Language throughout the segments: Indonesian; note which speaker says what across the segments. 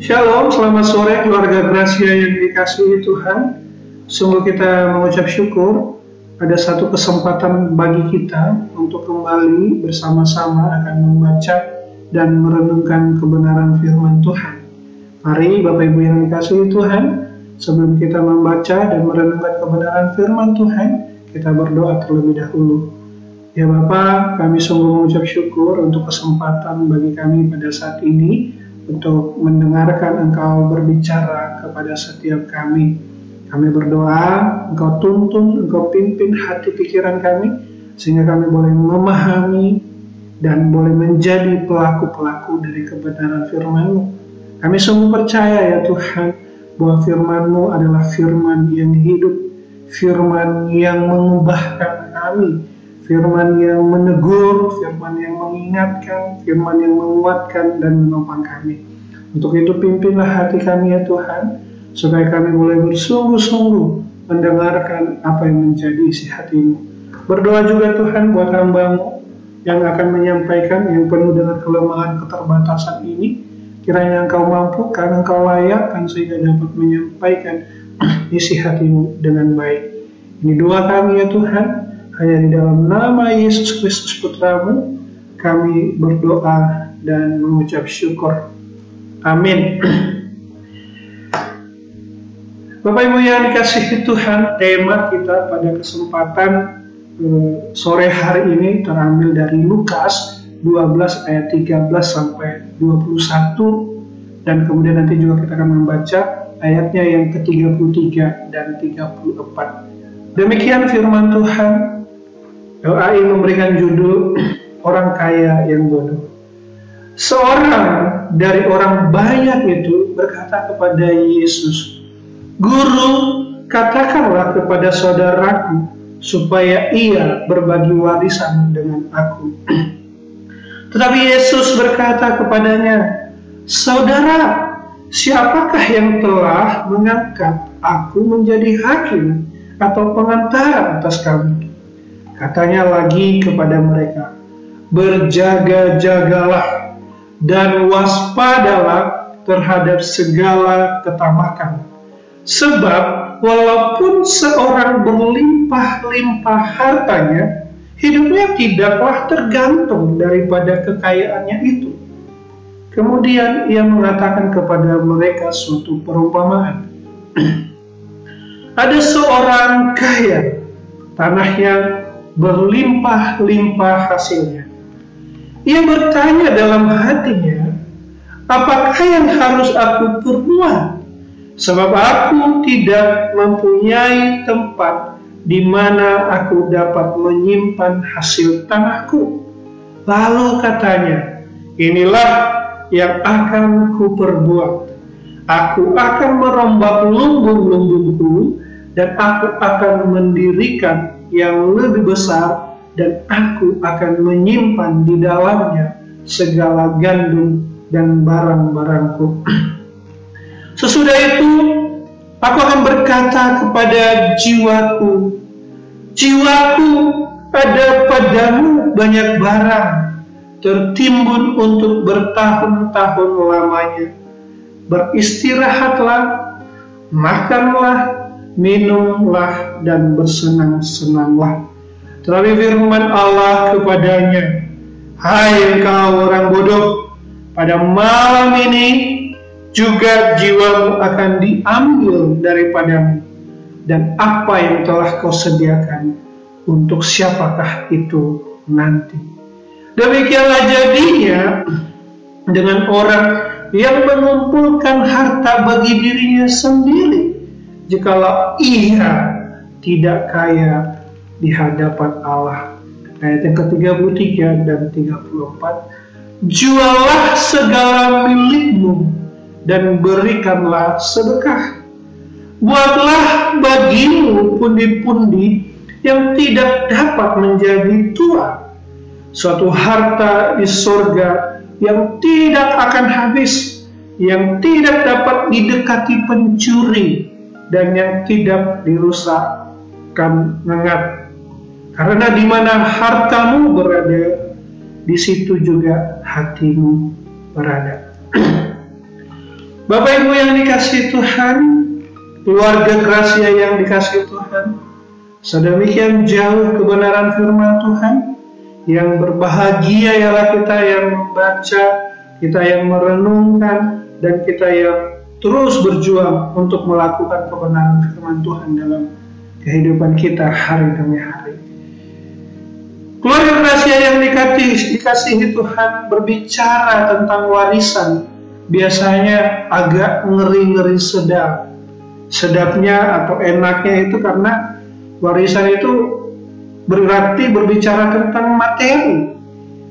Speaker 1: Shalom, selamat sore keluarga Gracia yang dikasihi Tuhan. Sungguh kita mengucap syukur ada satu kesempatan bagi kita untuk kembali bersama-sama akan membaca dan merenungkan kebenaran firman Tuhan. Mari Bapak Ibu yang dikasihi Tuhan, sebelum kita membaca dan merenungkan kebenaran firman Tuhan, kita berdoa terlebih dahulu. Ya Bapak, kami sungguh mengucap syukur untuk kesempatan bagi kami pada saat ini untuk mendengarkan Engkau berbicara kepada setiap kami. Kami berdoa, Engkau tuntun, Engkau pimpin hati pikiran kami, sehingga kami boleh memahami dan boleh menjadi pelaku-pelaku dari kebenaran firman-Mu. Kami sungguh percaya ya Tuhan, bahwa firman-Mu adalah firman yang hidup, firman yang mengubahkan kami, firman yang menegur, firman yang mengingatkan, firman yang menguatkan dan menopang kami. Untuk itu pimpinlah hati kami ya Tuhan, supaya kami boleh bersungguh-sungguh mendengarkan apa yang menjadi isi hatimu. Berdoa juga Tuhan buat hambamu yang akan menyampaikan yang penuh dengan kelemahan keterbatasan ini, kiranya engkau mampukan, engkau layakkan sehingga dapat menyampaikan isi hatimu dengan baik. Ini doa kami ya Tuhan, hanya di dalam nama Yesus Kristus Putramu, kami berdoa dan mengucap syukur. Amin. Bapak Ibu yang dikasihi Tuhan, tema kita pada kesempatan eh, sore hari ini terambil dari Lukas 12 ayat 13 sampai 21 dan kemudian nanti juga kita akan membaca ayatnya yang ke-33 dan 34. Demikian firman Tuhan Doa ini memberikan judul orang kaya yang bodoh. Seorang dari orang banyak itu berkata kepada Yesus, Guru, katakanlah kepada saudaraku supaya ia berbagi warisan dengan aku. Tetapi Yesus berkata kepadanya, Saudara, siapakah yang telah mengangkat aku menjadi hakim atau pengantar atas kamu? Katanya lagi kepada mereka, berjaga-jagalah dan waspadalah terhadap segala ketamakan. Sebab walaupun seorang berlimpah-limpah hartanya, hidupnya tidaklah tergantung daripada kekayaannya itu. Kemudian ia mengatakan kepada mereka suatu perumpamaan. Ada seorang kaya, tanahnya berlimpah-limpah hasilnya. Ia bertanya dalam hatinya, apakah yang harus aku perbuat? Sebab aku tidak mempunyai tempat di mana aku dapat menyimpan hasil tanahku. Lalu katanya, inilah yang akan ku perbuat. Aku akan merombak lumbung-lumbungku dan aku akan mendirikan yang lebih besar dan aku akan menyimpan di dalamnya segala gandum dan barang-barangku. Sesudah itu, aku akan berkata kepada jiwaku, jiwaku ada padamu banyak barang tertimbun untuk bertahun-tahun lamanya. Beristirahatlah, makanlah, minumlah dan bersenang-senanglah. Tetapi firman Allah kepadanya, Hai kau orang bodoh, pada malam ini juga jiwamu akan diambil daripadamu, dan apa yang telah kau sediakan untuk siapakah itu nanti. Demikianlah jadinya dengan orang yang mengumpulkan harta bagi dirinya sendiri jikalau ia tidak kaya di hadapan Allah. Ayat yang ke-33 dan 34. Jualah segala milikmu dan berikanlah sedekah. Buatlah bagimu pundi-pundi yang tidak dapat menjadi tua. Suatu harta di sorga yang tidak akan habis, yang tidak dapat didekati pencuri, dan yang tidak dirusakkan mengat. Karena di mana hartamu berada, di situ juga hatimu berada. Bapak Ibu yang dikasih Tuhan, keluarga Gracia yang dikasih Tuhan, sedemikian jauh kebenaran firman Tuhan, yang berbahagia ialah kita yang membaca, kita yang merenungkan, dan kita yang terus berjuang untuk melakukan kebenaran firman Tuhan dalam kehidupan kita hari demi hari. Keluarga rahasia yang dikasih, dikasihi Tuhan berbicara tentang warisan biasanya agak ngeri-ngeri sedap. Sedapnya atau enaknya itu karena warisan itu berarti berbicara tentang materi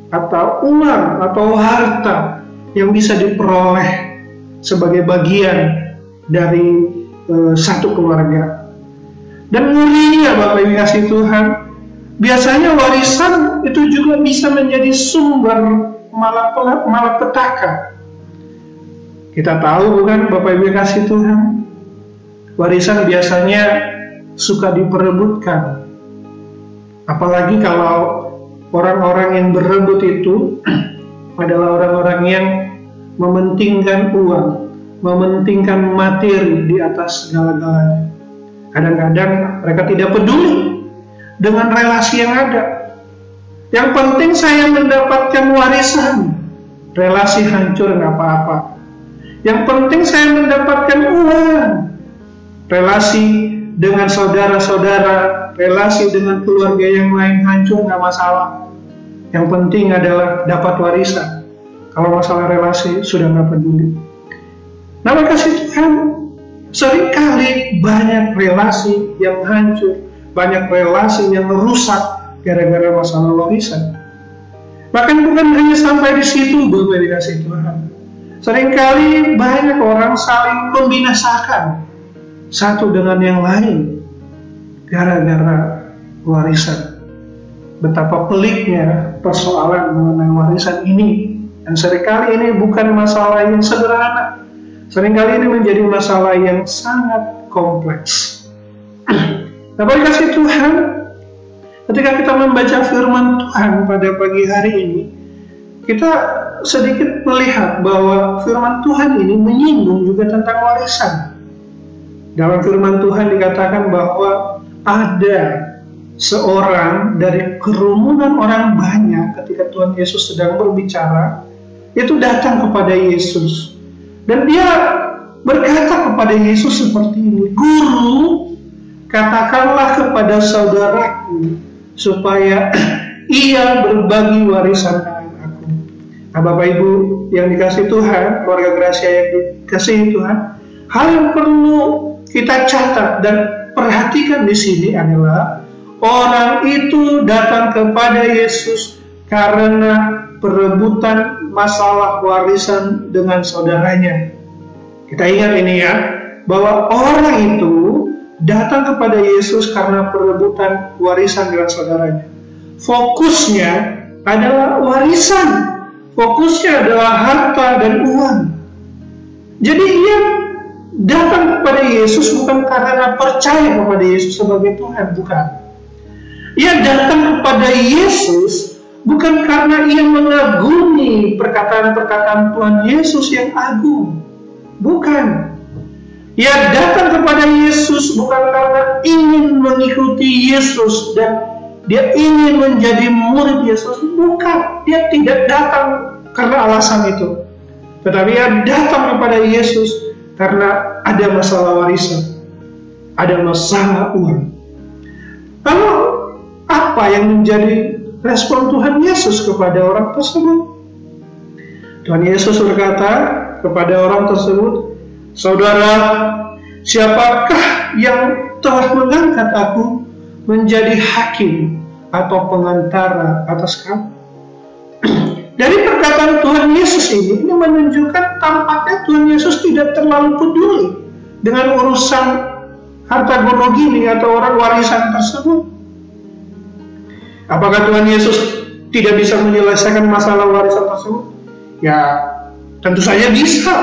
Speaker 1: atau uang atau harta yang bisa diperoleh sebagai bagian dari e, satu keluarga. Dan ngerinya Bapak Ibu kasih Tuhan, biasanya warisan itu juga bisa menjadi sumber malapetaka. Kita tahu bukan Bapak Ibu kasih Tuhan, warisan biasanya suka diperebutkan. Apalagi kalau orang-orang yang berebut itu adalah orang-orang yang mementingkan uang, mementingkan materi di atas segala-galanya. Kadang-kadang mereka tidak peduli dengan relasi yang ada. Yang penting saya mendapatkan warisan. Relasi hancur nggak apa-apa. Yang penting saya mendapatkan uang. Relasi dengan saudara-saudara, relasi dengan keluarga yang lain hancur nggak masalah. Yang penting adalah dapat warisan. Kalau masalah relasi sudah nggak peduli. Nama kasih Tuhan, sering kali banyak relasi yang hancur, banyak relasi yang rusak gara-gara masalah warisan. Bahkan bukan hanya sampai di situ Bapak dikasih Tuhan. Seringkali banyak orang saling membinasakan satu dengan yang lain gara-gara warisan. Betapa peliknya persoalan mengenai warisan ini. Dan sering kali ini bukan masalah yang sederhana. Seringkali ini menjadi masalah yang sangat kompleks. Dapat kasih Tuhan, ketika kita membaca firman Tuhan pada pagi hari ini, kita sedikit melihat bahwa firman Tuhan ini menyinggung juga tentang warisan. Dalam firman Tuhan dikatakan bahwa ada seorang dari kerumunan orang banyak ketika Tuhan Yesus sedang berbicara itu datang kepada Yesus. Dan dia berkata kepada Yesus seperti ini Guru katakanlah kepada saudaraku supaya ia berbagi warisan dengan aku. Nah Bapak Ibu yang dikasih Tuhan keluarga Gracia yang dikasih Tuhan hal yang perlu kita catat dan perhatikan di sini adalah Orang itu datang kepada Yesus karena perebutan masalah warisan dengan saudaranya. Kita ingat ini ya, bahwa orang itu datang kepada Yesus karena perebutan warisan dengan saudaranya. Fokusnya adalah warisan, fokusnya adalah harta dan uang. Jadi ia datang kepada Yesus bukan karena percaya kepada Yesus sebagai Tuhan, bukan ia datang kepada Yesus bukan karena ia mengagumi perkataan-perkataan Tuhan Yesus yang agung. Bukan. Ia datang kepada Yesus bukan karena ingin mengikuti Yesus dan dia ingin menjadi murid Yesus. Bukan. Dia tidak datang karena alasan itu. Tetapi ia datang kepada Yesus karena ada masalah warisan. Ada masalah uang. Kalau apa yang menjadi respon Tuhan Yesus kepada orang tersebut? Tuhan Yesus berkata kepada orang tersebut, Saudara, siapakah yang telah mengangkat aku menjadi hakim atau pengantara atas kamu? Dari perkataan Tuhan Yesus ini, ini menunjukkan tampaknya Tuhan Yesus tidak terlalu peduli dengan urusan harta gono gini atau orang warisan tersebut. Apakah Tuhan Yesus tidak bisa menyelesaikan masalah warisan tersebut? Ya, tentu saja bisa.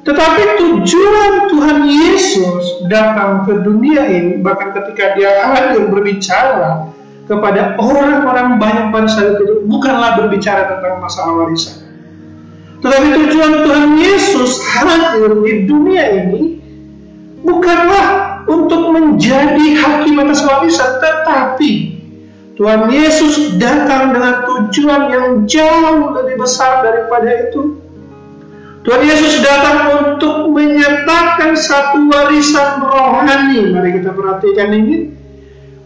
Speaker 1: Tetapi tujuan Tuhan Yesus datang ke dunia ini, bahkan ketika dia hadir berbicara kepada orang-orang banyak saat itu, bukanlah berbicara tentang masalah warisan. Tetapi tujuan Tuhan Yesus hadir di dunia ini bukanlah untuk menjadi hakim atas warisan, tetapi Tuhan Yesus datang dengan tujuan yang jauh lebih besar daripada itu. Tuhan Yesus datang untuk menyatakan satu warisan rohani. Mari kita perhatikan ini.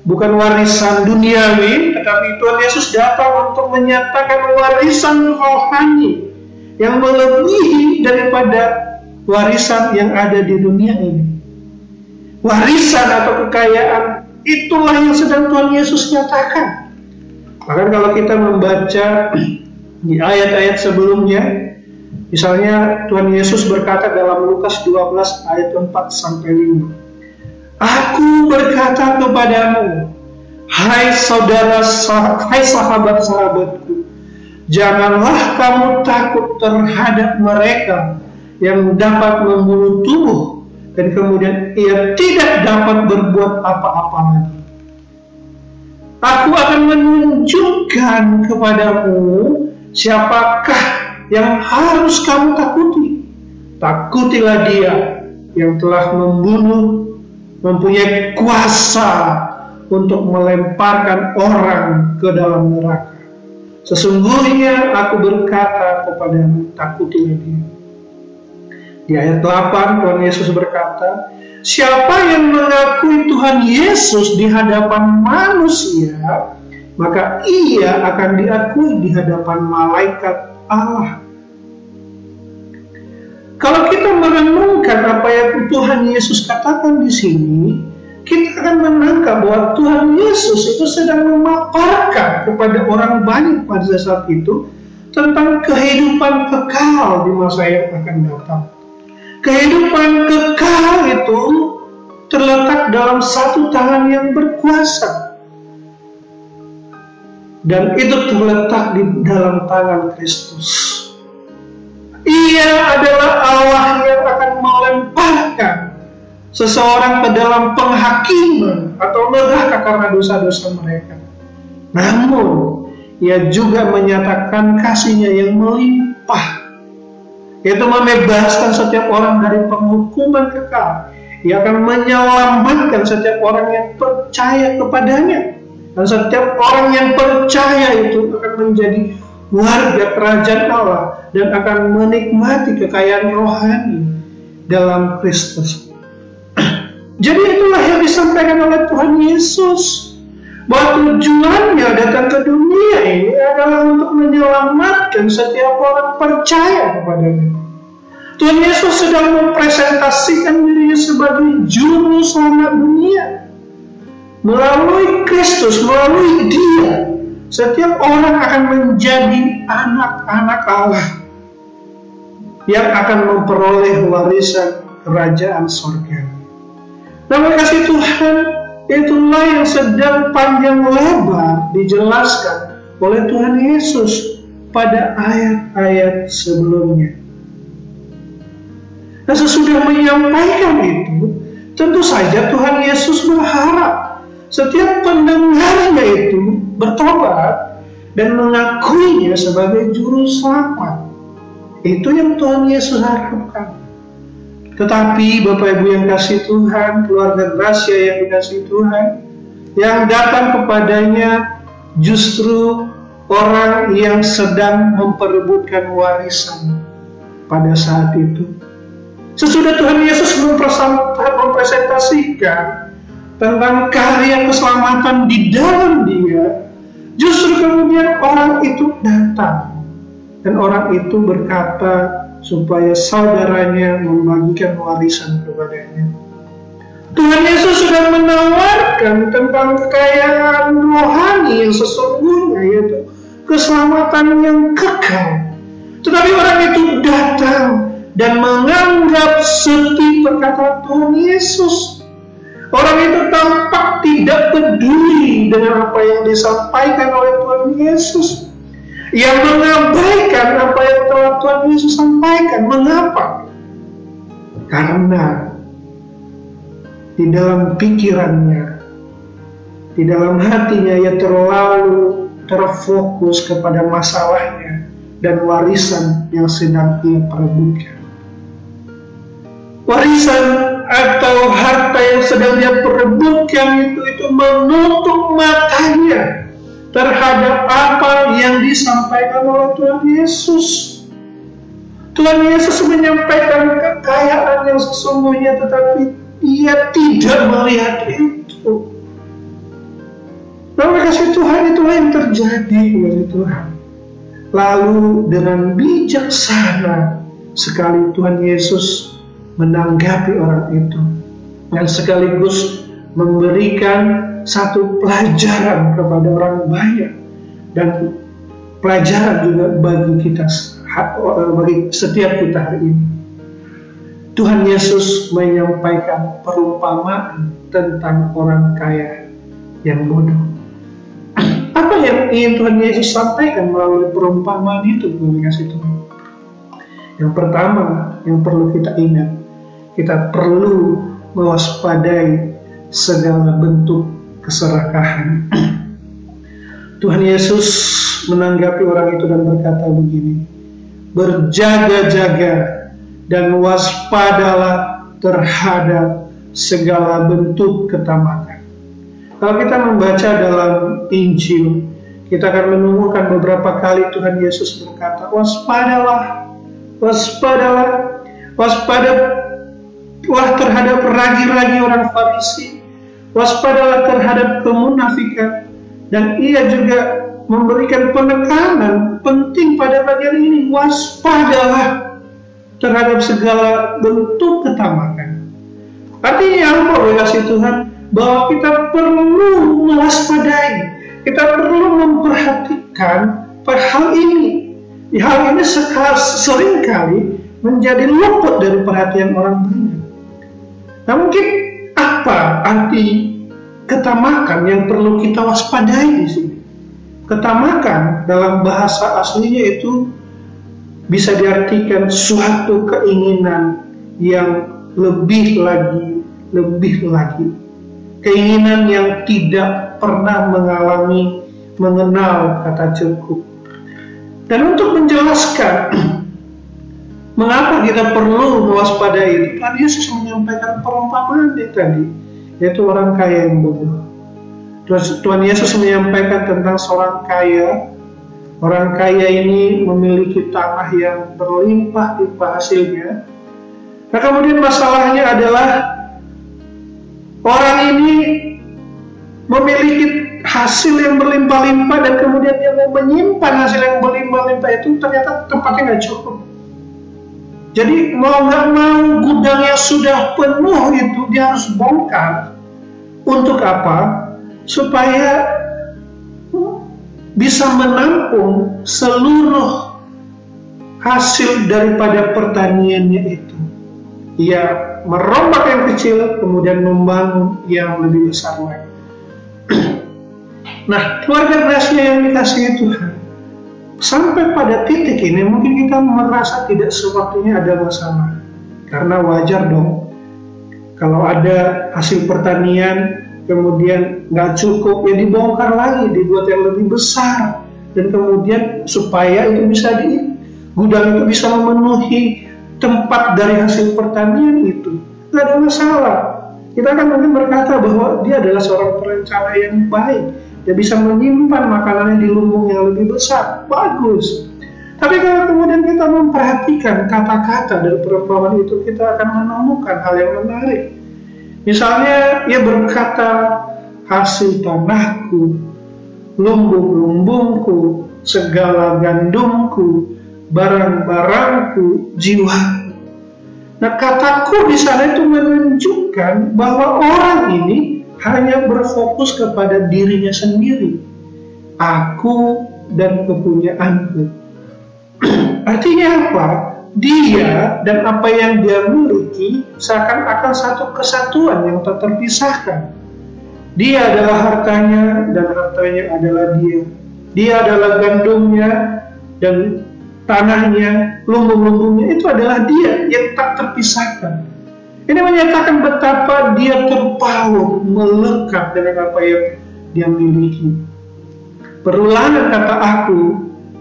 Speaker 1: Bukan warisan duniawi, tetapi Tuhan Yesus datang untuk menyatakan warisan rohani yang melebihi daripada warisan yang ada di dunia ini. Warisan atau kekayaan itulah yang sedang Tuhan Yesus nyatakan. Bahkan kalau kita membaca di ayat-ayat sebelumnya, Misalnya Tuhan Yesus berkata dalam Lukas 12 ayat 4 sampai 5. Aku berkata kepadamu, hai saudara, hai sahabat-sahabatku, janganlah kamu takut terhadap mereka yang dapat membunuh tubuh dan kemudian ia tidak dapat berbuat apa-apa lagi. Aku akan menunjukkan kepadamu siapakah yang harus kamu takuti. Takutilah dia yang telah membunuh, mempunyai kuasa untuk melemparkan orang ke dalam neraka. Sesungguhnya aku berkata kepadamu, takutilah dia. Di ayat 8 Tuhan Yesus berkata, Siapa yang mengakui Tuhan Yesus di hadapan manusia, maka ia akan diakui di hadapan malaikat Allah. Kalau kita merenungkan apa yang Tuhan Yesus katakan di sini, kita akan menangkap bahwa Tuhan Yesus itu sedang memaparkan kepada orang banyak pada saat itu tentang kehidupan kekal di masa yang akan datang. Kehidupan kekal itu terletak dalam satu tangan yang berkuasa dan itu terletak di dalam tangan Kristus. Ia adalah Allah yang akan melemparkan seseorang ke dalam penghakiman atau neraka karena dosa-dosa mereka. Namun, ia juga menyatakan kasihnya yang melimpah, yaitu membebaskan setiap orang dari penghukuman kekal. Ia akan menyelamatkan setiap orang yang percaya kepadanya dan setiap orang yang percaya itu akan menjadi warga kerajaan Allah dan akan menikmati kekayaan rohani dalam Kristus. Jadi itulah yang disampaikan oleh Tuhan Yesus. Bahwa tujuannya datang ke dunia ini adalah untuk menyelamatkan setiap orang percaya kepadanya. Tuhan Yesus sedang mempresentasikan dirinya sebagai juru selamat dunia Melalui Kristus, melalui dia, setiap orang akan menjadi anak-anak Allah yang akan memperoleh warisan kerajaan sorga. Nama kasih Tuhan, itulah yang sedang panjang lebar dijelaskan oleh Tuhan Yesus pada ayat-ayat sebelumnya. Nah sesudah menyampaikan itu, tentu saja Tuhan Yesus berharap setiap pendengarnya itu bertobat dan mengakuinya sebagai juru selamat. Itu yang Tuhan Yesus harapkan. Tetapi Bapak Ibu yang kasih Tuhan, keluarga Gracia yang dikasih Tuhan, yang datang kepadanya justru orang yang sedang memperebutkan warisan pada saat itu. Sesudah Tuhan Yesus mempresentasikan tentang karya keselamatan di dalam dia, justru kemudian orang itu datang dan orang itu berkata supaya saudaranya membagikan warisan kepadanya. Tuhan Yesus sudah menawarkan tentang kekayaan rohani yang sesungguhnya yaitu keselamatan yang kekal. Tetapi orang itu datang dan menganggap seperti perkataan Tuhan Yesus Orang itu tampak tidak peduli dengan apa yang disampaikan oleh Tuhan Yesus. Yang mengabaikan apa yang telah Tuhan Yesus sampaikan. Mengapa? Karena di dalam pikirannya, di dalam hatinya ia terlalu terfokus kepada masalahnya dan warisan yang sedang ia perebutkan. Warisan atau harta yang sedang dia perebutkan itu itu menutup matanya terhadap apa yang disampaikan oleh Tuhan Yesus. Tuhan Yesus menyampaikan kekayaan yang sesungguhnya tetapi ia tidak melihat itu. Lalu kasih Tuhan itulah yang terjadi oleh Tuhan. Lalu dengan bijaksana sekali Tuhan Yesus menanggapi orang itu dan sekaligus memberikan satu pelajaran kepada orang banyak dan pelajaran juga bagi kita bagi setiap kita hari ini. Tuhan Yesus menyampaikan perumpamaan tentang orang kaya yang bodoh. Apa yang ingin Tuhan Yesus sampaikan melalui perumpamaan itu? Yang pertama yang perlu kita ingat, kita perlu mewaspadai segala bentuk keserakahan. Tuhan Yesus menanggapi orang itu dan berkata begini, berjaga-jaga dan waspadalah terhadap segala bentuk ketamakan. Kalau kita membaca dalam Injil, kita akan menemukan beberapa kali Tuhan Yesus berkata, waspadalah, waspadalah, waspadalah terhadap ragi-ragi orang Farisi, waspadalah terhadap kemunafikan, dan ia juga memberikan penekanan penting pada bagian ini, waspadalah terhadap segala bentuk ketamakan. Artinya apa kasih Tuhan? Bahwa kita perlu mewaspadai, kita perlu memperhatikan hal ini. Hal ini sering kali menjadi luput dari perhatian orang banyak. Nah mungkin apa arti ketamakan yang perlu kita waspadai di sini? Ketamakan dalam bahasa aslinya itu bisa diartikan suatu keinginan yang lebih lagi, lebih lagi. Keinginan yang tidak pernah mengalami, mengenal kata cukup. Dan untuk menjelaskan mengapa kita perlu mewaspadai itu, kan Yesus menyampaikan perumpamaan tadi, yaitu orang kaya yang bodoh. Tuhan Yesus menyampaikan tentang seorang kaya Orang kaya ini memiliki tanah yang berlimpah-limpah hasilnya. Nah kemudian masalahnya adalah orang ini memiliki hasil yang berlimpah-limpah dan kemudian dia mau menyimpan hasil yang berlimpah-limpah itu ternyata tempatnya nggak cukup. Jadi mau nggak mau gudangnya sudah penuh itu dia harus bongkar. Untuk apa? Supaya bisa menampung seluruh hasil daripada pertaniannya itu. Ia merombak yang kecil, kemudian membangun yang lebih besar lagi. nah, keluarga rahasia yang dikasihi Tuhan, sampai pada titik ini mungkin kita merasa tidak sewaktunya ada masalah. Karena wajar dong, kalau ada hasil pertanian kemudian nggak cukup ya dibongkar lagi dibuat yang lebih besar. Dan kemudian supaya itu bisa di gudang itu bisa memenuhi tempat dari hasil pertanian itu. Nggak ada masalah. Kita akan mungkin berkata bahwa dia adalah seorang perencana yang baik dia bisa menyimpan makanannya di lumbung yang lebih besar. Bagus. Tapi kalau kemudian kita memperhatikan kata-kata dari perumpamaan itu kita akan menemukan hal yang menarik. Misalnya ia berkata, hasil tanahku, lumbung-lumbungku, segala gandumku, barang-barangku, jiwaku. Nah kataku di sana itu menunjukkan bahwa orang ini hanya berfokus kepada dirinya sendiri. Aku dan kepunyaanku. Artinya apa? dia dan apa yang dia miliki seakan-akan satu kesatuan yang tak terpisahkan. Dia adalah hartanya dan hartanya adalah dia. Dia adalah gandumnya dan tanahnya, lumbung-lumbungnya itu adalah dia yang tak terpisahkan. Ini menyatakan betapa dia terpaut, melekat dengan apa yang dia miliki. Perulangan kata aku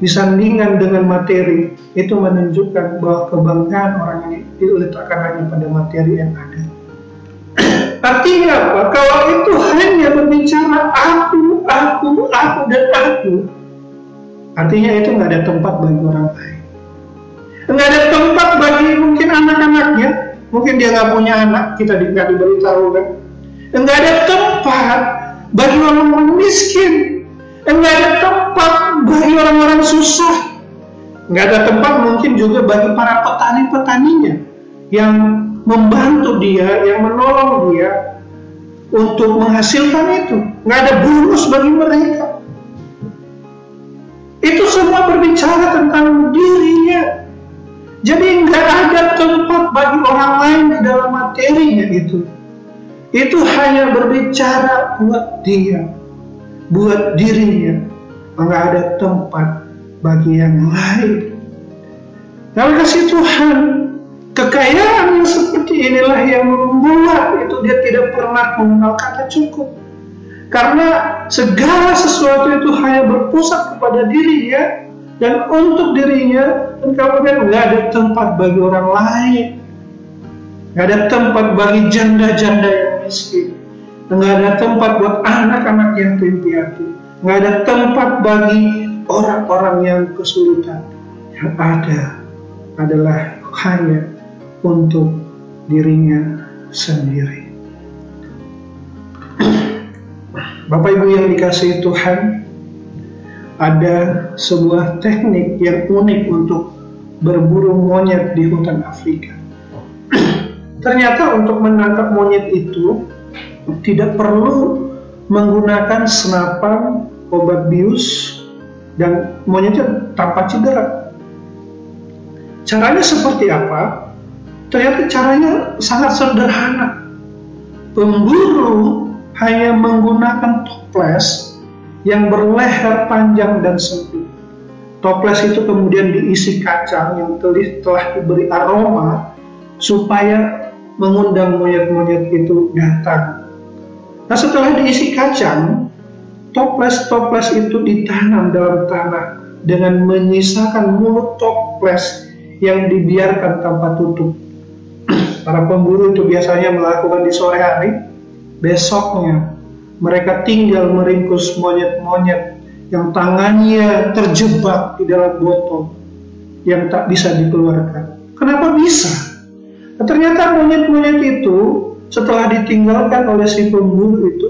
Speaker 1: disandingkan dengan materi itu menunjukkan bahwa kebanggaan orang ini diletakkan hanya pada materi yang ada. Artinya apa? Kalau itu hanya berbicara aku, aku, aku dan aku, artinya itu nggak ada tempat bagi orang lain. Nggak ada tempat bagi mungkin anak-anaknya, mungkin dia nggak punya anak, kita nggak diberitahu kan. Nggak ada tempat bagi orang-orang miskin, nggak ada tempat bagi orang-orang susah, nggak ada tempat mungkin juga bagi para petani-petaninya yang membantu dia, yang menolong dia untuk menghasilkan itu. Nggak ada bonus bagi mereka. Itu semua berbicara tentang dirinya. Jadi nggak ada tempat bagi orang lain di dalam materinya itu. Itu hanya berbicara buat dia, buat dirinya. Nggak ada tempat bagi yang lain. Dalam kasih Tuhan, Kekayaan yang seperti inilah yang membuat itu dia tidak pernah mengenal kata cukup. Karena segala sesuatu itu hanya berpusat kepada dirinya dan untuk dirinya dan kemudian nggak ada tempat bagi orang lain. Nggak ada tempat bagi janda-janda yang miskin. Nggak ada tempat buat anak-anak yang piatu. Nggak ada tempat bagi orang-orang yang kesulitan. Yang ada adalah hanya untuk dirinya sendiri. Bapak Ibu yang dikasih Tuhan, ada sebuah teknik yang unik untuk berburu monyet di hutan Afrika. Ternyata untuk menangkap monyet itu tidak perlu menggunakan senapan obat bius dan monyetnya tanpa cedera. Caranya seperti apa? Ternyata caranya sangat sederhana. Pemburu hanya menggunakan toples yang berleher panjang dan sempit. Toples itu kemudian diisi kacang yang telah diberi aroma supaya mengundang monyet-monyet itu datang. Nah setelah diisi kacang, toples-toples itu ditanam dalam tanah dengan menyisakan mulut toples yang dibiarkan tanpa tutup. Para pemburu itu biasanya melakukan di sore hari. Besoknya mereka tinggal meringkus monyet-monyet yang tangannya terjebak di dalam botol yang tak bisa dikeluarkan. Kenapa bisa? Nah, ternyata monyet-monyet itu setelah ditinggalkan oleh si pemburu itu,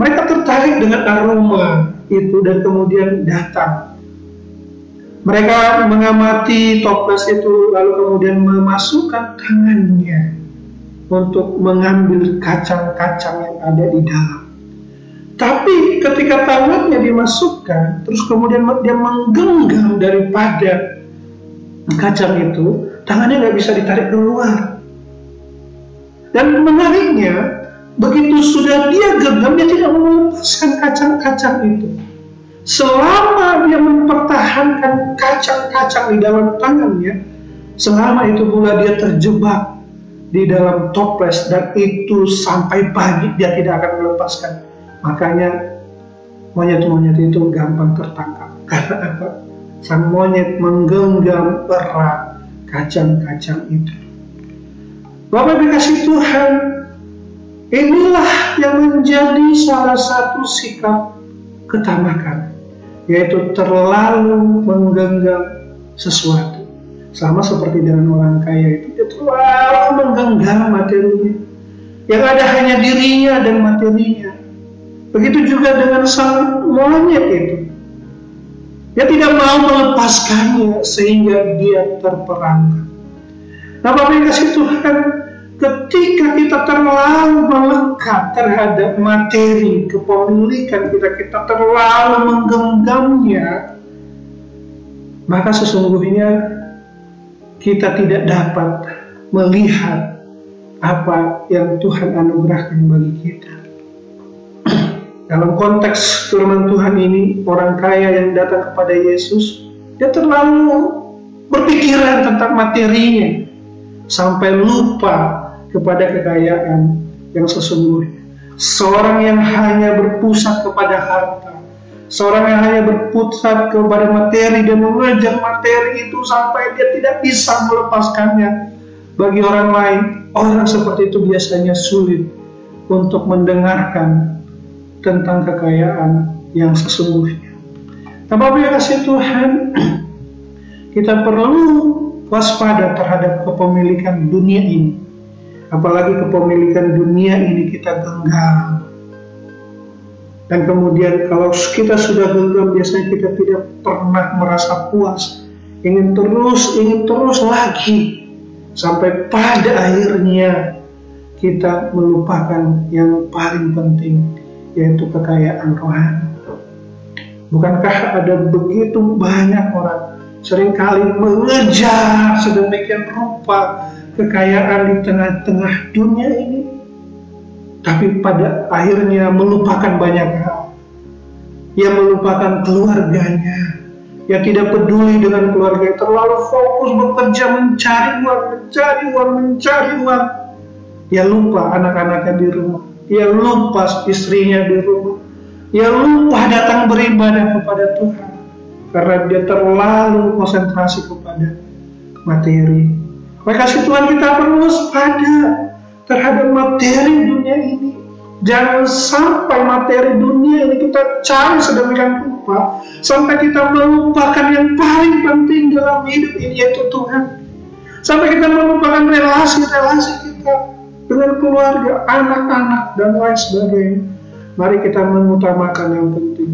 Speaker 1: mereka tertarik dengan aroma itu dan kemudian datang mereka mengamati toples itu lalu kemudian memasukkan tangannya untuk mengambil kacang-kacang yang ada di dalam. Tapi ketika tangannya dimasukkan, terus kemudian dia menggenggam daripada kacang itu, tangannya nggak bisa ditarik keluar. Dan menariknya, begitu sudah dia genggam, dia tidak melepaskan kacang-kacang itu. Selama dia mempertahankan kacang-kacang di dalam tangannya, selama itu pula dia terjebak di dalam toples dan itu sampai pagi dia tidak akan melepaskan. Makanya monyet-monyet itu gampang tertangkap. Karena apa? Sang monyet menggenggam erat kacang-kacang itu. Bapak dikasih Tuhan, inilah yang menjadi salah satu sikap ketamakan yaitu terlalu menggenggam sesuatu. Sama seperti dengan orang kaya itu, dia terlalu menggenggam materinya. Yang ada hanya dirinya dan materinya. Begitu juga dengan sang monyet itu. Dia tidak mau melepaskannya sehingga dia terperangkap. Nah Bapak kasih Tuhan, ketika kita terlalu melekat terhadap materi kepemilikan kita, kita terlalu menggenggamnya, maka sesungguhnya kita tidak dapat melihat apa yang Tuhan anugerahkan bagi kita. Dalam konteks firman Tuhan ini, orang kaya yang datang kepada Yesus, dia terlalu berpikiran tentang materinya, sampai lupa kepada kekayaan yang sesungguhnya. Seorang yang hanya berpusat kepada harta, Seorang yang hanya berpusat kepada materi dan mengejar materi itu sampai dia tidak bisa melepaskannya bagi orang lain. Orang seperti itu biasanya sulit untuk mendengarkan tentang kekayaan yang sesungguhnya. Tapi yang kasih Tuhan, kita perlu waspada terhadap kepemilikan dunia ini. Apalagi kepemilikan dunia ini kita genggam dan kemudian kalau kita sudah genggam biasanya kita tidak pernah merasa puas. Ingin terus, ingin terus lagi. Sampai pada akhirnya kita melupakan yang paling penting yaitu kekayaan rohani. Bukankah ada begitu banyak orang sering kali mengejar sedemikian rupa kekayaan di tengah-tengah dunia ini tapi pada akhirnya melupakan banyak hal. Ia melupakan keluarganya, yang tidak peduli dengan keluarga, terlalu fokus bekerja mencari uang, mencari uang, mencari uang. Ia lupa anak-anaknya di rumah, ia lupa istrinya di rumah, ia lupa datang beribadah kepada Tuhan karena dia terlalu konsentrasi kepada materi. Maka Tuhan kita perlu waspada terhadap materi dunia ini. Jangan sampai materi dunia ini kita cari sedemikian rupa sampai kita melupakan yang paling penting dalam hidup ini yaitu Tuhan. Sampai kita melupakan relasi-relasi kita dengan keluarga, anak-anak dan lain sebagainya. Mari kita mengutamakan yang penting.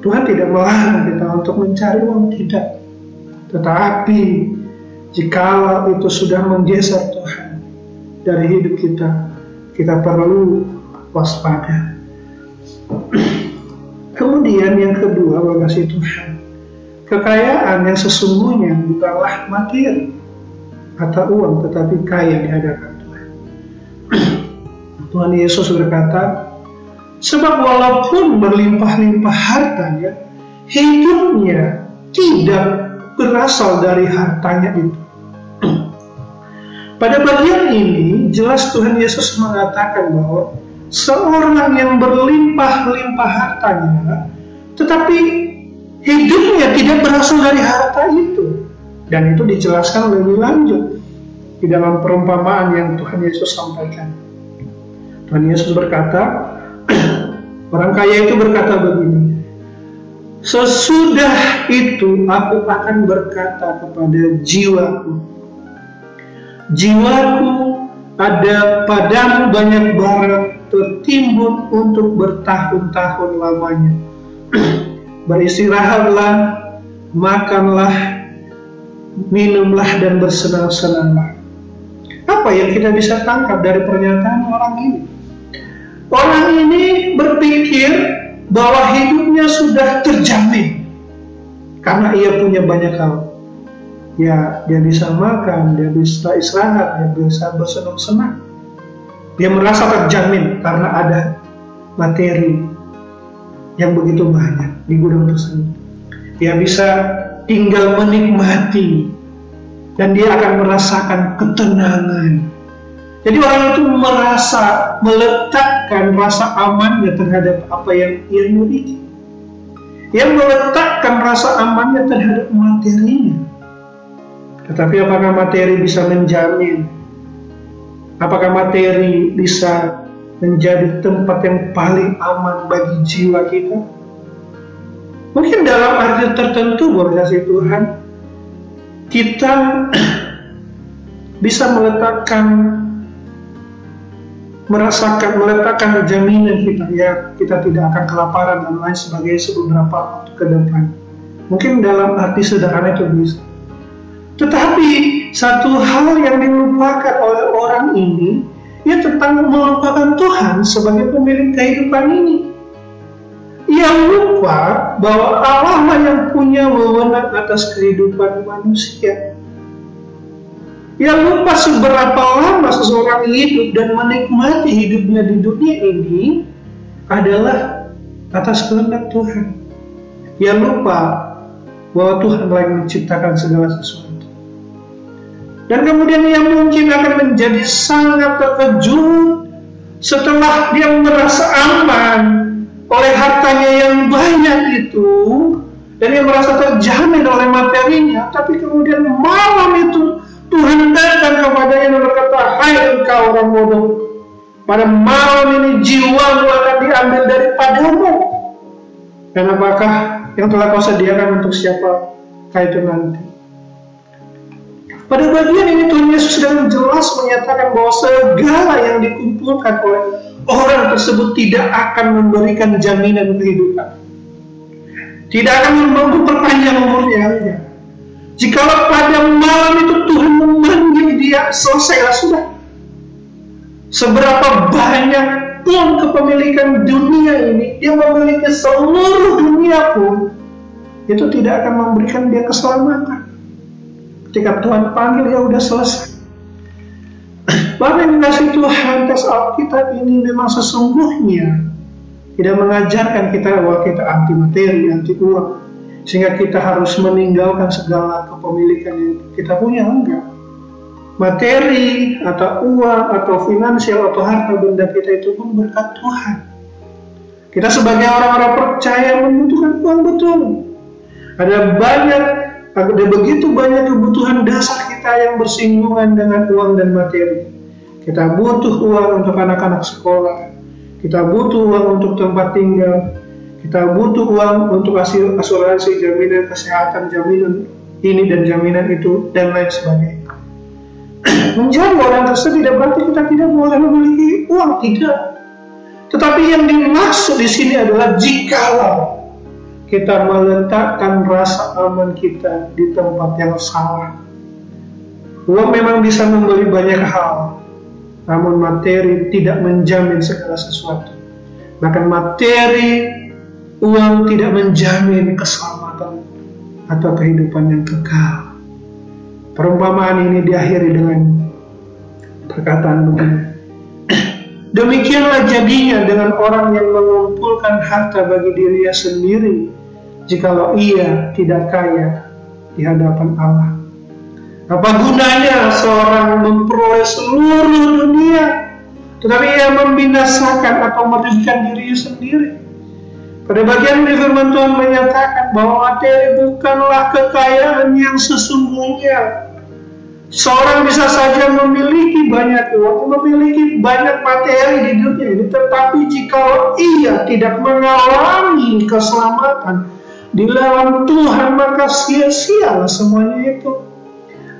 Speaker 1: Tuhan tidak melarang kita untuk mencari uang tidak. Tetapi jikalau itu sudah menggeser Tuhan, dari hidup kita, kita perlu waspada. Kemudian yang kedua, kasih Tuhan, kekayaan yang sesungguhnya bukanlah materi atau uang, tetapi kaya di hadapan Tuhan. Yesus berkata, sebab walaupun berlimpah-limpah hartanya, hidupnya tidak berasal dari hartanya itu. Pada bagian ini jelas Tuhan Yesus mengatakan bahwa seorang yang berlimpah-limpah hartanya tetapi hidupnya tidak berasal dari harta itu dan itu dijelaskan lebih lanjut di dalam perumpamaan yang Tuhan Yesus sampaikan. Tuhan Yesus berkata, orang kaya itu berkata begini, Sesudah itu aku akan berkata kepada jiwaku, jiwaku ada padamu banyak barang tertimbun untuk bertahun-tahun lamanya. Beristirahatlah, makanlah, minumlah dan bersenang-senanglah. Apa yang kita bisa tangkap dari pernyataan orang ini? Orang ini berpikir bahwa hidupnya sudah terjamin karena ia punya banyak hal ya dia bisa makan, dia bisa istirahat, dia bisa bersenang-senang. Dia merasa terjamin karena ada materi yang begitu banyak di gudang tersebut. Dia bisa tinggal menikmati dan dia akan merasakan ketenangan. Jadi orang itu merasa meletakkan rasa amannya terhadap apa yang ia miliki. Yang meletakkan rasa amannya terhadap materinya. Tetapi apakah materi bisa menjamin? Apakah materi bisa menjadi tempat yang paling aman bagi jiwa kita? Mungkin dalam arti tertentu berkasih Tuhan, kita bisa meletakkan merasakan meletakkan jaminan kita ya kita tidak akan kelaparan dan lain sebagainya beberapa waktu ke depan. Mungkin dalam arti sederhana itu bisa. Tetapi satu hal yang dilupakan oleh orang ini, ia tentang melupakan Tuhan sebagai pemilik kehidupan ini. Ia lupa bahwa Allah yang punya wewenang atas kehidupan manusia. Ia lupa seberapa lama seseorang hidup dan menikmati hidupnya di dunia ini adalah atas kehendak Tuhan. Ia lupa bahwa Tuhan yang menciptakan segala sesuatu. Dan kemudian ia mungkin akan menjadi sangat terkejut setelah dia merasa aman oleh hartanya yang banyak itu dan dia merasa terjamin oleh materinya, tapi kemudian malam itu Tuhan datang kepadanya dan berkata, Hai engkau orang bodoh, pada malam ini jiwamu akan diambil daripadamu. Dan apakah yang telah kau sediakan untuk siapa kait itu nanti? Pada bagian ini Tuhan Yesus sedang jelas menyatakan bahwa segala yang dikumpulkan oleh orang tersebut tidak akan memberikan jaminan kehidupan. Tidak akan memperpanjang umurnya. Jikalau pada malam itu Tuhan memanggil dia, selesailah sudah. Seberapa banyak pun kepemilikan dunia ini, dia memiliki seluruh dunia pun, itu tidak akan memberikan dia keselamatan. Ketika Tuhan panggil, ya udah selesai. Bapak yang kasih Tuhan, tes Alkitab ini memang sesungguhnya tidak mengajarkan kita bahwa kita anti materi, anti uang sehingga kita harus meninggalkan segala kepemilikan yang kita punya enggak. Materi atau uang atau finansial atau harta benda kita itu pun berkat Tuhan. Kita sebagai orang-orang percaya membutuhkan uang betul. Ada banyak ada begitu banyak kebutuhan dasar kita yang bersinggungan dengan uang dan materi. Kita butuh uang untuk anak-anak sekolah. Kita butuh uang untuk tempat tinggal kita butuh uang untuk hasil asuransi, jaminan kesehatan, jaminan ini dan jaminan itu dan lain sebagainya. Menjadi orang tersebut tidak berarti kita tidak boleh memiliki uang, tidak. Tetapi yang dimaksud di sini adalah jikalau kita meletakkan rasa aman kita di tempat yang salah. Uang memang bisa membeli banyak hal, namun materi tidak menjamin segala sesuatu. Bahkan materi Uang tidak menjamin keselamatan atau kehidupan yang kekal. Perumpamaan ini diakhiri dengan perkataan begini. Demikianlah jadinya dengan orang yang mengumpulkan harta bagi dirinya sendiri jikalau ia tidak kaya di hadapan Allah. Apa gunanya seorang memperoleh seluruh dunia tetapi ia membinasakan atau merugikan dirinya sendiri? Pada bagian ini firman Tuhan menyatakan bahwa materi bukanlah kekayaan yang sesungguhnya. Seorang bisa saja memiliki banyak uang, memiliki banyak materi di dunia ini, tetapi jika ia tidak mengalami keselamatan di dalam Tuhan, maka sia-sialah semuanya itu.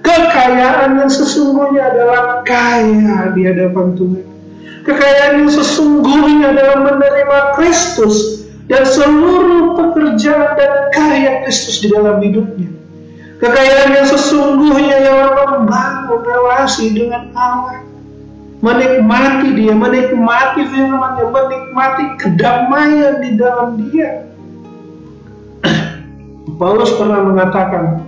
Speaker 1: Kekayaan yang sesungguhnya adalah kaya di hadapan Tuhan. Kekayaan yang sesungguhnya adalah menerima Kristus dan seluruh pekerjaan dan karya Kristus di dalam hidupnya. Kekayaan yang sesungguhnya yang membangun relasi dengan Allah. Menikmati dia, menikmati firmannya, menikmati kedamaian di dalam dia. Paulus pernah mengatakan,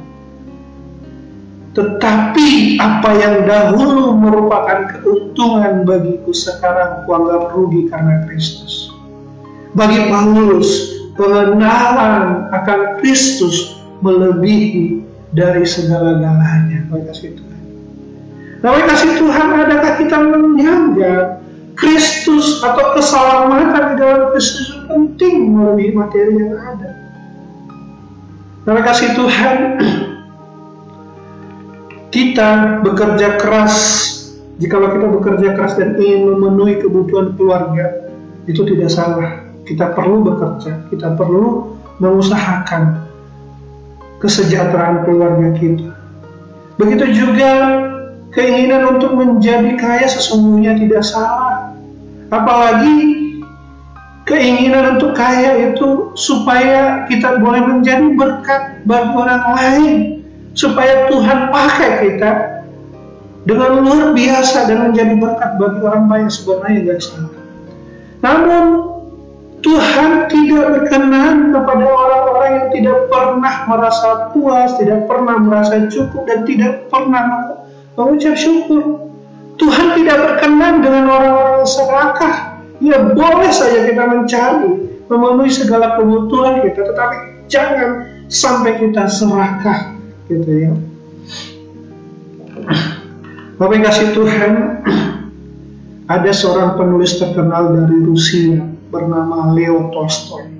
Speaker 1: tetapi apa yang dahulu merupakan keuntungan bagiku sekarang kuanggap rugi karena Kristus. Bagi Paulus, pengenalan akan Kristus melebihi dari segala-galanya. Bagi kasih Tuhan. Nah, kasih Tuhan, adakah kita menganggap Kristus atau keselamatan di dalam Kristus penting melebihi materi yang ada? Nah, kasih Tuhan, kita bekerja keras jikalau kita bekerja keras dan ingin memenuhi kebutuhan keluarga itu tidak salah kita perlu bekerja, kita perlu mengusahakan kesejahteraan keluarga kita. Begitu juga keinginan untuk menjadi kaya sesungguhnya tidak salah. Apalagi keinginan untuk kaya itu supaya kita boleh menjadi berkat bagi orang lain, supaya Tuhan pakai kita dengan luar biasa dan menjadi berkat bagi orang lain sebenarnya salah. Namun Tuhan tidak berkenan kepada orang-orang yang tidak pernah merasa puas, tidak pernah merasa cukup, dan tidak pernah mengucap syukur. Tuhan tidak berkenan dengan orang-orang serakah. Ya boleh saja kita mencari, memenuhi segala kebutuhan kita, tetapi jangan sampai kita serakah, gitu ya. Bapak kasih Tuhan, ada seorang penulis terkenal dari Rusia bernama Leo Tolstoy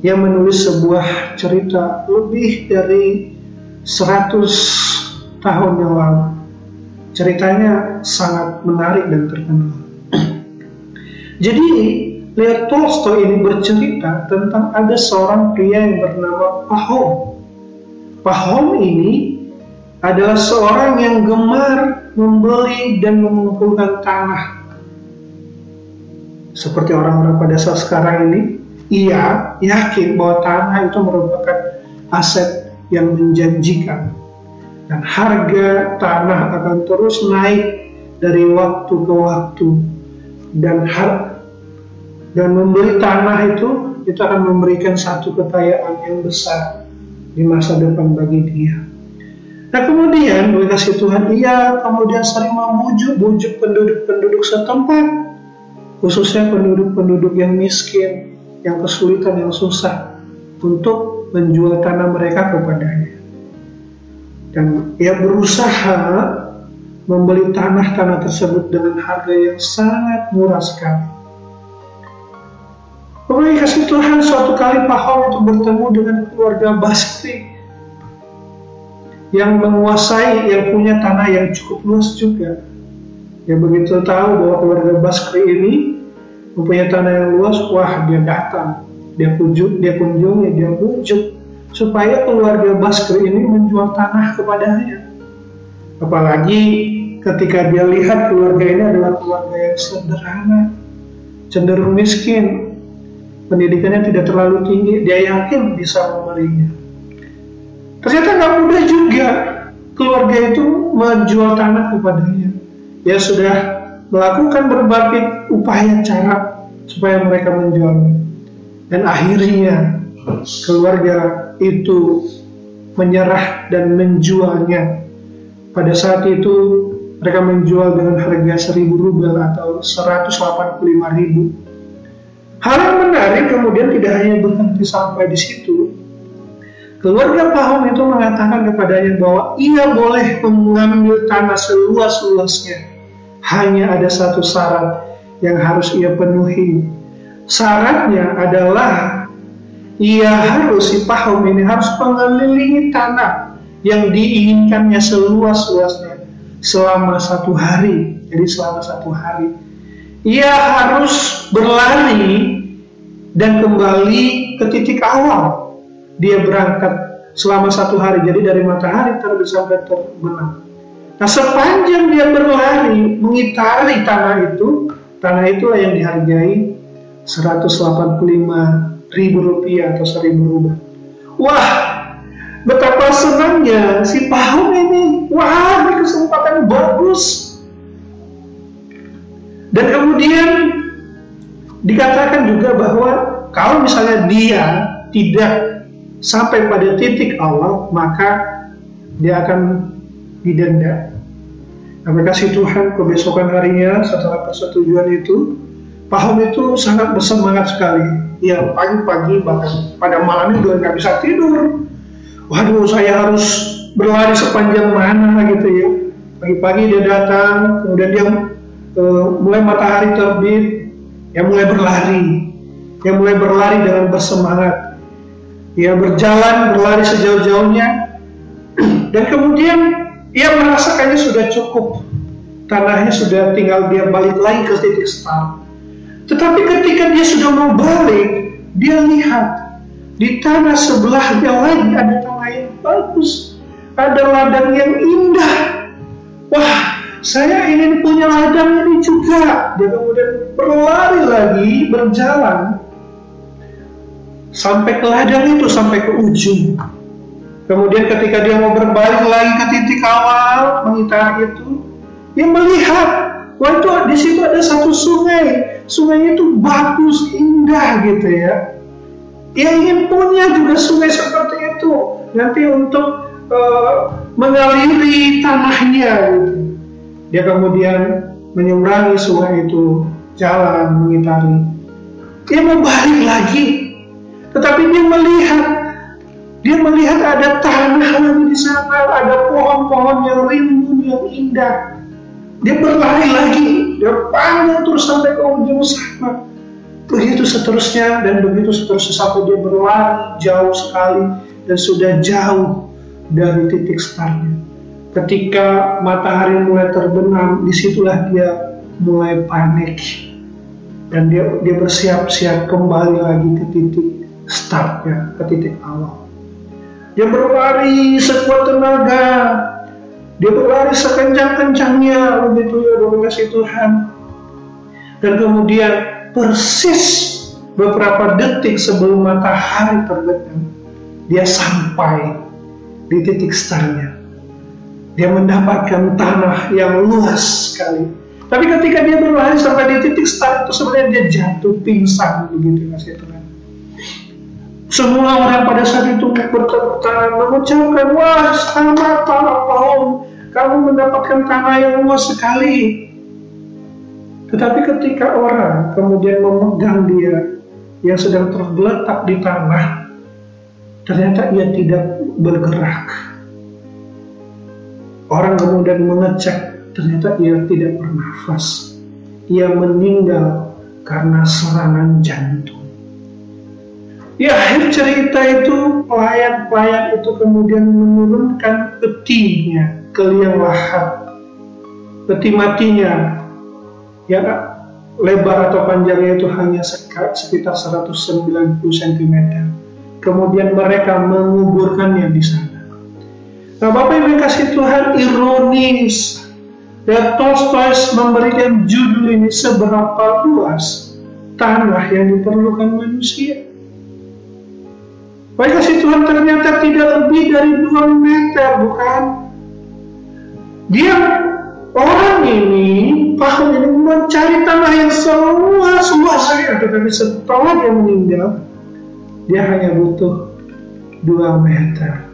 Speaker 1: yang menulis sebuah cerita lebih dari 100 tahun yang lalu. Ceritanya sangat menarik dan terkenal. Jadi Leo Tolstoy ini bercerita tentang ada seorang pria yang bernama Pahom. Pahom ini adalah seorang yang gemar membeli dan mengumpulkan tanah. Seperti orang-orang pada saat sekarang ini, ia yakin bahwa tanah itu merupakan aset yang menjanjikan. Dan harga tanah akan terus naik dari waktu ke waktu. Dan har dan membeli tanah itu itu akan memberikan satu kekayaan yang besar di masa depan bagi dia. Nah kemudian kasih Tuhan ia kemudian sering memujuk-bujuk penduduk-penduduk setempat khususnya penduduk-penduduk yang miskin, yang kesulitan, yang susah untuk menjual tanah mereka kepadanya. Dan ia berusaha membeli tanah-tanah tersebut dengan harga yang sangat murah sekali. Kemudian kasih Tuhan suatu kali Pahom untuk bertemu dengan keluarga Baskri yang menguasai, yang punya tanah yang cukup luas juga. Yang begitu tahu bahwa keluarga Baskri ini mempunyai tanah yang luas, wah dia datang, dia kunjung, dia kunjungi, dia bujuk supaya keluarga Baskri ini menjual tanah kepadanya. Apalagi ketika dia lihat keluarga ini adalah keluarga yang sederhana, cenderung miskin, pendidikannya tidak terlalu tinggi, dia yakin bisa membelinya. Ternyata nggak mudah juga keluarga itu menjual tanah kepadanya. Ya sudah melakukan berbagai upaya cara supaya mereka menjualnya. Dan akhirnya keluarga itu menyerah dan menjualnya. Pada saat itu mereka menjual dengan harga 1000 rubel atau 185 ribu. Hal yang menarik kemudian tidak hanya berhenti sampai di situ, Keluarga Pahom itu mengatakan kepadanya bahwa ia boleh mengambil tanah seluas-luasnya. Hanya ada satu syarat yang harus ia penuhi. Syaratnya adalah ia harus si Pahom ini harus mengelilingi tanah yang diinginkannya seluas-luasnya selama satu hari. Jadi selama satu hari. Ia harus berlari dan kembali ke titik awal dia berangkat selama satu hari jadi dari matahari terbit sampai terbenam nah sepanjang dia berlari mengitari tanah itu tanah itu yang dihargai 185 ribu rupiah atau 1000 rupiah. Wah betapa senangnya si Paham ini. Wah ini kesempatan bagus. Dan kemudian dikatakan juga bahwa kalau misalnya dia tidak sampai pada titik Allah, maka dia akan didenda. Nah, kasih Tuhan kebesokan harinya setelah persetujuan itu, Paham itu sangat bersemangat sekali. Ya pagi-pagi bahkan pada malamnya juga nggak bisa tidur. Waduh, saya harus berlari sepanjang mana gitu ya. Pagi-pagi dia datang, kemudian dia uh, mulai matahari terbit, ya mulai berlari, ya mulai berlari dengan bersemangat ia berjalan berlari sejauh-jauhnya dan kemudian ia merasakannya sudah cukup. Tanahnya sudah tinggal dia balik lagi ke titik start tetapi ketika dia sudah mau balik dia lihat di tanah sebelahnya lagi ada tanah yang bagus. Ada ladang yang indah. Wah saya ingin punya ladang ini juga. Dia kemudian berlari lagi berjalan. Sampai ke ladang itu sampai ke ujung. Kemudian ketika dia mau berbalik lagi ke titik awal mengitari itu, dia melihat wah itu di situ ada satu sungai. Sungai itu bagus, indah gitu ya. Dia ingin punya juga sungai seperti itu nanti untuk uh, mengaliri tanahnya gitu. Dia kemudian menyeberangi sungai itu, jalan mengitari. Dia mau balik lagi tetapi dia melihat, dia melihat ada tanah lagi di sana, ada pohon-pohon yang rimbun, yang indah. Dia berlari lagi, dia panjang terus sampai ke ujung sana. begitu seterusnya dan begitu seterusnya sampai dia berlari jauh sekali dan sudah jauh dari titik startnya. Ketika matahari mulai terbenam, di situlah dia mulai panik dan dia dia bersiap-siap kembali lagi ke titik startnya, ke titik awal. Dia berlari sekuat tenaga, dia berlari sekencang-kencangnya begitu ya kasih Tuhan. Dan kemudian persis beberapa detik sebelum matahari terbenam, dia sampai di titik startnya. Dia mendapatkan tanah yang luas sekali. Tapi ketika dia berlari sampai di titik start itu sebenarnya dia jatuh pingsan begitu kasih Tuhan. Semua orang pada saat itu bertepuk mengucapkan, wah selamat para kaum, kamu mendapatkan tanah yang luas sekali. Tetapi ketika orang kemudian memegang dia yang sedang tergeletak di tanah, ternyata ia tidak bergerak. Orang kemudian mengecek, ternyata ia tidak bernafas. Ia meninggal karena serangan jantung. Di akhir cerita itu pelayan-pelayan itu kemudian menurunkan petinya ke liang lahat. Peti matinya ya lebar atau panjangnya itu hanya sekitar 190 cm. Kemudian mereka menguburkannya di sana. Nah Bapak Ibu kasih Tuhan ironis dan Tolstoy memberikan judul ini seberapa luas tanah yang diperlukan manusia. Baik kasih Tuhan ternyata tidak lebih dari 2 meter, bukan? Dia orang ini, paham ini mencari tanah yang seluas luasnya, tetapi setelah dia meninggal, dia hanya butuh 2 meter.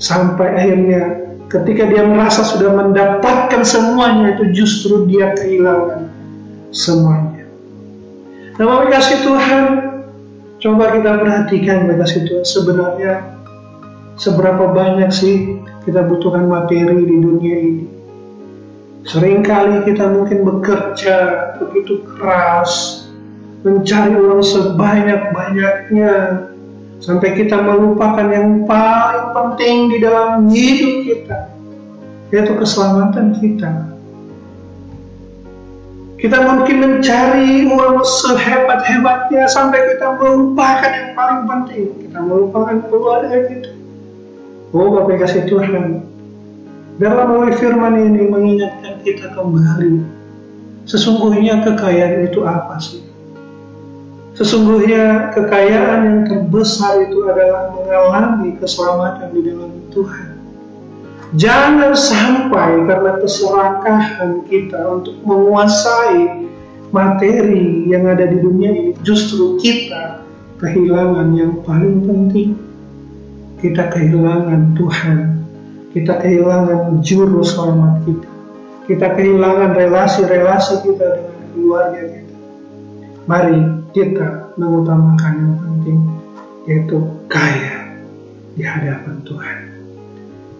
Speaker 1: Sampai akhirnya ketika dia merasa sudah mendapatkan semuanya itu justru dia kehilangan semuanya. Nah, kasih Tuhan, Coba kita perhatikan Bapak Tuhan sebenarnya seberapa banyak sih kita butuhkan materi di dunia ini. Seringkali kita mungkin bekerja begitu keras, mencari uang sebanyak-banyaknya, sampai kita melupakan yang paling penting di dalam hidup kita, yaitu keselamatan kita. Kita mungkin mencari uang sehebat-hebatnya sampai kita melupakan yang paling penting. Kita melupakan keluarga kita. Oh Bapak kasih Tuhan. Dalam melalui firman ini mengingatkan kita kembali. Sesungguhnya kekayaan itu apa sih? Sesungguhnya kekayaan yang terbesar itu adalah mengalami keselamatan di dalam Tuhan. Jangan sampai karena keserakahan kita untuk menguasai materi yang ada di dunia ini, justru kita kehilangan yang paling penting. Kita kehilangan Tuhan, kita kehilangan juru selamat kita, kita kehilangan relasi-relasi kita dengan keluarga kita. Mari kita mengutamakan yang penting, yaitu kaya di hadapan Tuhan.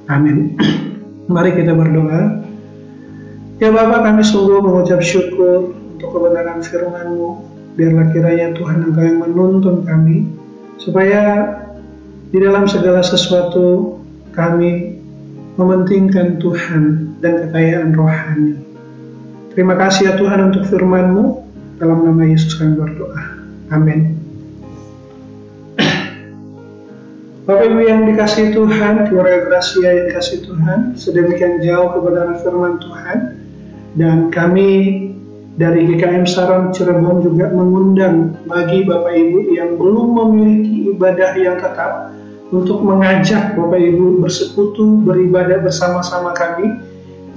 Speaker 1: Amin. Mari kita berdoa. Ya Bapak kami sungguh mengucap syukur untuk kebenaran firman-Mu. Biarlah kiranya Tuhan Engkau yang menuntun kami supaya di dalam segala sesuatu kami mementingkan Tuhan dan kekayaan rohani. Terima kasih ya Tuhan untuk firman-Mu. Dalam nama Yesus kami berdoa. Amin. Bapak Ibu yang dikasih Tuhan, keluarga Gracia yang dikasih Tuhan, sedemikian jauh kebenaran firman Tuhan, dan kami dari GKM Saran Cirebon juga mengundang bagi Bapak Ibu yang belum memiliki ibadah yang tetap untuk mengajak Bapak Ibu bersekutu beribadah bersama-sama kami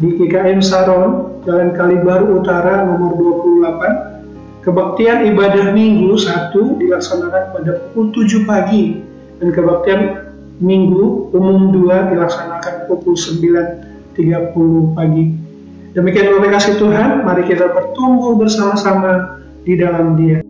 Speaker 1: di GKM Saron Jalan Kalibaru Utara nomor 28 kebaktian ibadah minggu satu dilaksanakan pada pukul 7 pagi dan kebaktian minggu umum dua dilaksanakan pukul 9.30 pagi. Demikian kasih Tuhan, mari kita bertumbuh bersama-sama di dalam dia.